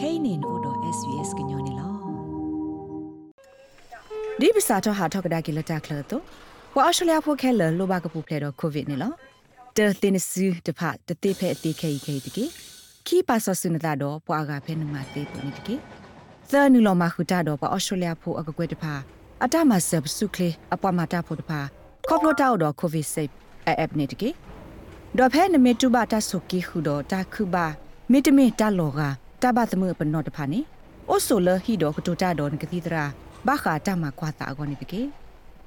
kainin odo svs gnyone lo ဒီပစာတော့ဟာထောက်ကဒါကီလတာကလတော့ဝါအရှလျာဖိုခဲလလိုဘကပူဖလေတော့ကိုဗစ်နေလောတဲတင်စီတဖတတိဖဲအတိခဲခဲတကေခီပါဆဆုနတာတော့ပွာကဖဲနမတေပနိတကေသနူလောမခုတာတော့ဝါအရှလျာဖိုအကကွဲတဖအတမဆပ်စုကလေအပမတာဖို့တဖကော့ပလိုတာတော့ကိုဗစ်ဆေးအပ်နေတကေဒေါ်ဖဲနမေတူဘာတဆုကီခုတော့တာခုဘာမီတမီတာလောက တဘသမပနောတဖာနေအိုဆိုလဟီတော့ကတူတာတော့ကတိတရာဘာခာတမကွာတာကောနေတကေ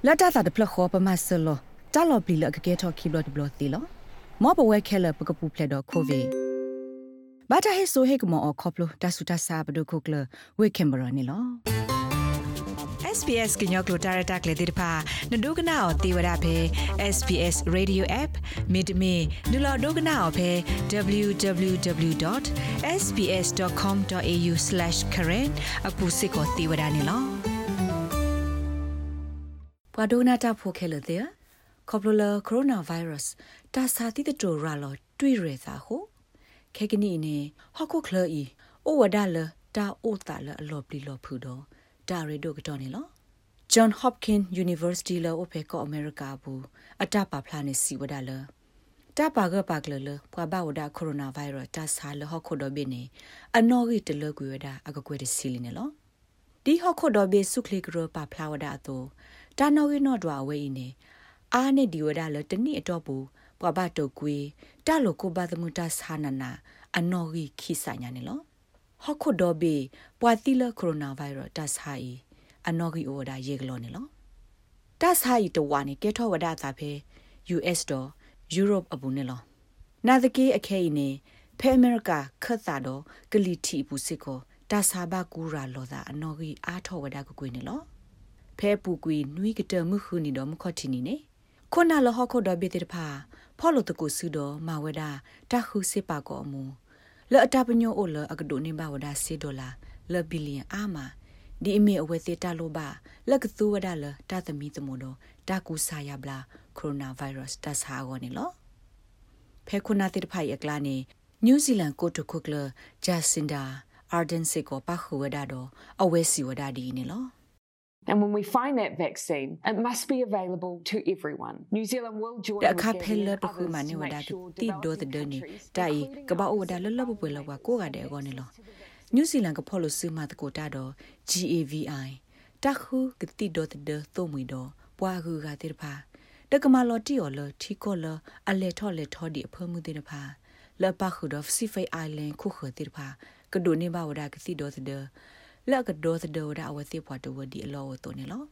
လတ်တာတာတဖလခောပမဆလောတာလောပလီလကကေထော်ခီဘလတ်ဘလတီလောမောပဝဲခဲလပကပူဖလက်တော့ကိုဗီဘာတာဟေဆိုဟေကမောအခေါပလိုတဆူတဆာဘဒုခုကလဝေကင်ဘရာနီလော SPS ကညောကလိုတာရတာကလေတိတဖာနဒုကနာအောတေဝရဖဲ SPS Radio App မိတမီနူလာဒုကနာအောဖဲ www.sps.com.au/current အခုစစ်ကိုတေဝရနေလောပဒိုနာတာဖိုခဲလတဲ့ကောပလိုလာကိုရိုနာဗိုင်းရပ်စ်တာစာတိတတိုရာလောတွေ့ရသာဟုခဲကနီနေဟော့ကိုကလီအိုဝဒါလတာအိုတာလအလောပလီလောဖူတော့ ဒါရီဒိုကတော့နေလော John Hopkins University လောအဖေကောအမေရိကဘူးအတပါဖလာနေစီဝဒါလတပါကပါကလလပွားဘဝဒါကိုရိုနာဗိုင်းရပ်တာဆာလဟခုဒဘိနေအနော်ဂီတလကွေဝဒါအကကွေတစီလီနေလောဒီဟခုဒဘိစုခလီကရပါဖလာဝဒါတော့တာနော်ဂီနော်ဒွာဝေးနေအာနဲ့ဒီဝဒါလတနိအတော့ဘူးပွားဘတုတ်ကွေတလိုကိုဘာသမူတာဆာနနာအနော်ဂီခိဆိုင်ညာနေလော ဟခုဒဘိပွားတိလကိုရိုနာဗိုင်းရပ်တာဆာအီအနော်ဂီအိုဒါရေကလောနေလောတတ်ဆိုင်တဝါနေကဲထောဝဒတာဖေ US တော့ Europe အပူနေလောနာဒကေအခဲနေဖဲအမေရိကခတ်တာတော့ဂလီတီပူစစ်ကိုတာစာဘကူရာလောတာအနော်ဂီအားထောဝဒကကွေနေလောဖဲပူကွေနွီကတမှုခုနီတော့မခတ်တီနီနေခုနလဟခုတော့ဘေတေတဖာဖော်လို့တကူစုတော့မဝဒတခုစစ်ပါကောအမူ လအတပညိုအိုလအကဒိုနေဘဝဒစီဒေါ်လာလဘီလီယံအာမာဒီအမေအဝဲသေးတလို့ပါလက်ကသူဝဒလတသမီသမုံတော့တကူဆာယဘလာကိုရိုနာဗိုင်းရပ်စ်တဆာကောနေလောဖဲခုနာတိတဖိုင်အကလာနေနယူးဇီလန်ကိုတခုကလဂျာစင်ဒါအာဒန်စီကိုပခုဝဒတော့အဝဲစီဝဒဒီနေလော And when we find that vaccine, it must be available to everyone. New Zealand will join တခါဖဲလတခုမနေဝဒတိဒိုတဲ့နေတိုင်ကပအိုဝဒလလပပွေလောကကိုကတဲ့ကောနေလောနယူးဇီလန်ကဖော်လို့စမတကိုတာတော့ GAVI တခုကတိဒတ်ဒသို့မီတော့ပွားခုကတိတဖာတကမလော်တီော်လထီကောလအလေထော်လေထော်ဒီအဖမှုတိတဖာ လပခုတော့စီဖေးအိုင်လန်ခုခတိတဖာကဒိုနေဘဝဒကတိဒတ်ဒလကဒတ်ဒဝဒအဝသိဖွာတဝဒီအလောတော်နေလော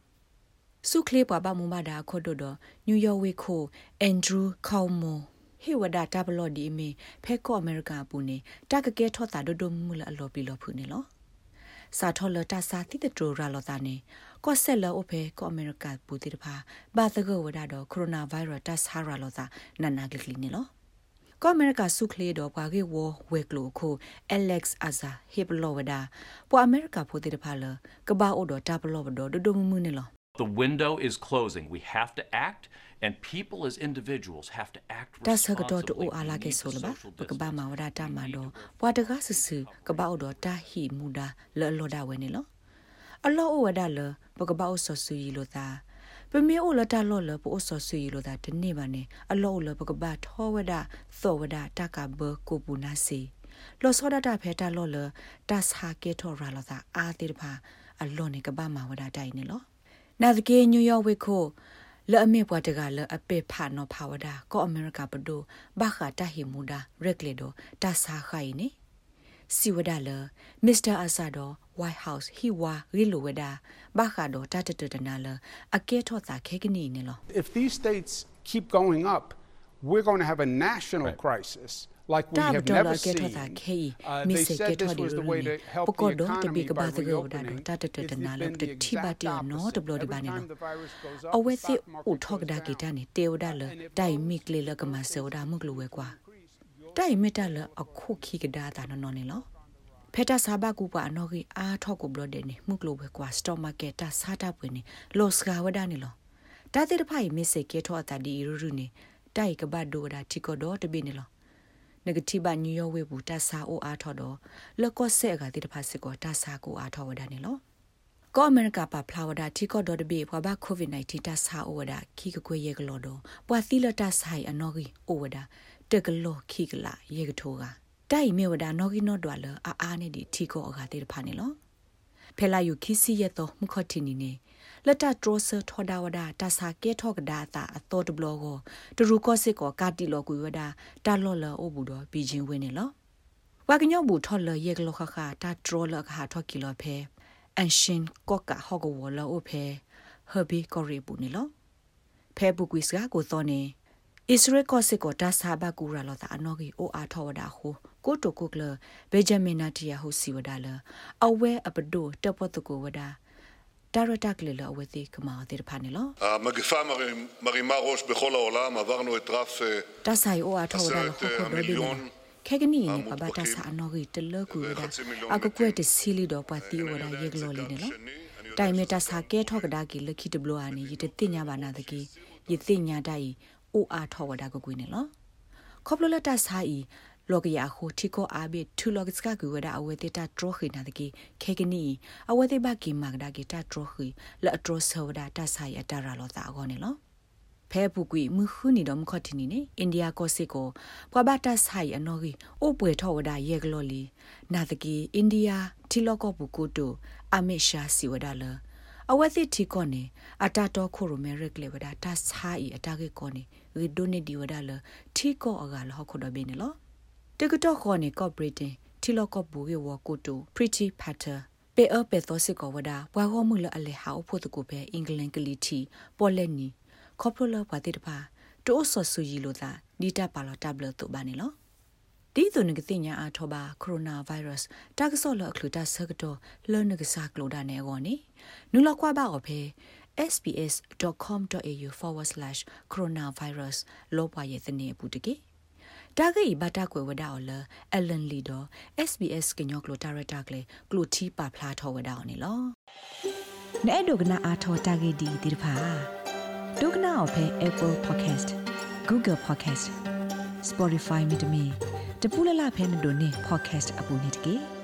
စုခလေးပွားပါမမဒါခွတ်တော့နယူးယောက်ဝေခိုအန်ဒရူးခေါမိုဟေဝဒတာဘလော့ဒီမီဖဲကောအမေရိကပူနေတကကဲထော့တာဒိုဒိုမူလအလော်ပီလော်ဖူနေလောစာထော်လတာစာတိတတိုရာလောတာနေကောဆက်လောအဖေကောအမေရိကပူတိတဖာဘာသကောဝဒါတော့ကိုရိုနာဗိုင်းရပ်တ်ဟာရာလောတာနနာဂလီကလီနေလော ကောအမေရိကဆုခလေးတော့ဘာကေဝဝဲကလိုခို Alex Aza ဟေဘလောဝဒါပွာအမေရိကဖိုတိတဖာလကဘာအိုတော့တာဘလောဝဒဒိုဒိုမမှုနေလော The window is closing. We have to act and people as individuals have to act ဒါဆကတော့တူအားလာကေဆိုလပါပကဘာမဝဒတာမတော့ပွာတကားဆဆူကပောက်တော့တာဟီမူဒါ လော်လော်ဒါဝဲနေလောအလောဝဒလပကပောက်ဆဆူရီလို့သာပမေအိုလတာလော်လပိုဆဆူရီလို့သာတနေ့ပါနေအလောလပကဘာထောဝဒသောဝဒတာကဘကိုပူနာစီလောစောဒတာဖဲတာလော်လတာစာကေထောရာလောသာအာတိတဖာအလောနေကဘာမဝဒတိုင်နေလောနာသကေနယူးယောက်ဝေခိုလအမေပွားတကလအပေဖာနောဖာဝဒကောအမေရိကပဒိုဘာခတာဟီမူဒါရက်လေဒိုတာစာခိုင်နေ စီဝဒါလမစ္စတာအဆာဒို White House ဟီဝါရီလိုဝဒါဘာခါဒိုတာတတတနာလအကဲထော့တာခဲကနီနေလော If these states keep going up we're going to have a national right. crisis like we have never seen. Uh, they said this was the way to help the economy by reopening. It, it, it may have been the exact opposite. Every time the virus goes up, the stock market goes down. And if တိုင်မိ တိုင်မီတလအခုခိကဒါတာနော်နေလောဖက်တာစာဘကူပါနော်ကြီးအားထောက်ကိုဘလဒနေမှုကလိုပဲကွာစတော့မာကက်တာစားတာပွေနေလော့စကဝဒနေလောတာတိတဖိုင်မစ်စေကေထောအတာဒီရူရူနေတိုက်ကဘဒိုဒါတီကိုဒေါ်တဘိနေလောနဂတိဘညယောဝေဘူးတဆာအိုအားထော်တော့လက်ကော့ဆက်ကတိတဖာစစ်ကောတဆာကိုအားထော်ဝဒနေလောကောအမေရိကပါဖလာဝဒတီကောဒေါ်ဒဘေဘွာဘကိုဗစ် -19 တဆာအိုဝဒခီကကွေရေကလောတော့ပွာသီလတဆာအနော်ဂီအိုဝဒ တကလောခီကလာရေကထိုးကတိုင်မေဝဒနော်ဂီနော်ဒွာလအာအာနေဒီတီကောအကတိတဖာနေလောဖဲလာယူခီစီရတော့မခတ်တီနီနေလက်တဒရဆထော်ဒါဝဒတာစာကဲထော့ကဒါတာအတော်တဘလောကိုတရူကောစစ်ကောကာတီလောကွေဝဒတာလော်လောအိုဘူးတော့ပြီးချင်းဝင်းနေလောဝါကညောဘူးထော်လယေကလောခခတာဒရလခဟာထော်ကီလောဖဲအန်ရှင်ကော့ကဟောကဝလောအိုဖဲဟဘီကောရီဘူးနေလောဖဲဘူးကွီစကကိုသောနေ ဣစရေကောစစ်ကိုတာစာဘကူရာလောတာအနော်ကြီးအိုအားထောဝဒါဟုကိုတိုကိုကလဘေဂျမင်နာတီယာဟုစီဝဒါလအဝဲအပဒိုတပတ်တကိုဝဒါဒါရတာကလေးလအဝသိကမာတဲ့ဖာနေလော המגפה מרימה ראש בכל העולם, עברנו את רף တဆိုင်အိုအားထော်ဒါလခုခုဘယ်ဒီခဲကနီနေပဘာတာစာအနော်ကြီးတလကူဝဒါအကကွဲ့တစီလီတော့ပတ်တီဝဒါရေကလောလေးနေလောတိုင်မတာစာကဲထော့ကဒါကီလခိတဘလောအာနေရတတိညာဘာနာတကီယတိညာတိုင် အိုအားထော်ဝဒါကကွေးနေလောခေါပလလတာစာဤလောကရခုတီကိုအာဘီထူလောကစကကူဝဒအဝေတေတာထရခိနာတကေခေကနီအဝေတေဘကီမဂဒါကေတာထရခိလအထရဆောဒါတာဆိုင်အတာရာလောတာအောနေလောဖဲပူကွီမခုနီတော့မခတ်တီနီနေအိန္ဒိယကိုစစ်ကိုပွာဘတာဆိုင်အနော်ကြီးအိုပွေထောဝဒါယေကလောလီနာတကေအိန္ဒိယတီလောကပူကိုတိုအမေရှာစီဝဒါလာ အဝက်စစ်တီကောနေအတာတော်ခိုရိုမဲရက်လေဝဒါတာဆိုင်အတာကေကောနေရီဒိုနေဒီဝဒါလာတီကောအကလဟခုဒဘေနေလောတကတော့ခေါ်နေကော့ပရေးတင်ထီလော့ကော့ဘူကေဝကိုတို pretty patter ပေအပေသောစစ်ကောဝဒဘွာဟောမှုလအလေဟာအဖို့တကူပဲအင်္ဂလန်ကလီတီပေါ်လက်နီခေါပလိုလဘွာတိတဖာတိုးဆော့ဆူရီလိုသာနီတာပါလော်တဘလတုဘာနေလော ဒီသူနကတိညာအားထောပါကိုရိုနာဗိုင်းရပ်စ်တာကဆော့လအခလူတာဆကတော့လောနကစားကလိုတာနေကောနေနူလောက်ကွာပါအဖေ sbs.com.au/coronavirus လောပွားရဲ့သနေဘူးတကေတာဂိဘတာကွယ်ဝဒါအော်လအလန်လီဒို SBS ကညောကလိုတာရတာကလေကလိုတီပါဖလာထောဝဒါအော်နီလောနဲ့ဒုကနာအာထောတာဂိဒီဒီဖာဒုကနာအော်ဖဲ Apple Podcast Google Podcast Spotify မြေတမီ တပူလလဖဲမတို့နေ podcast အပူနေတကေ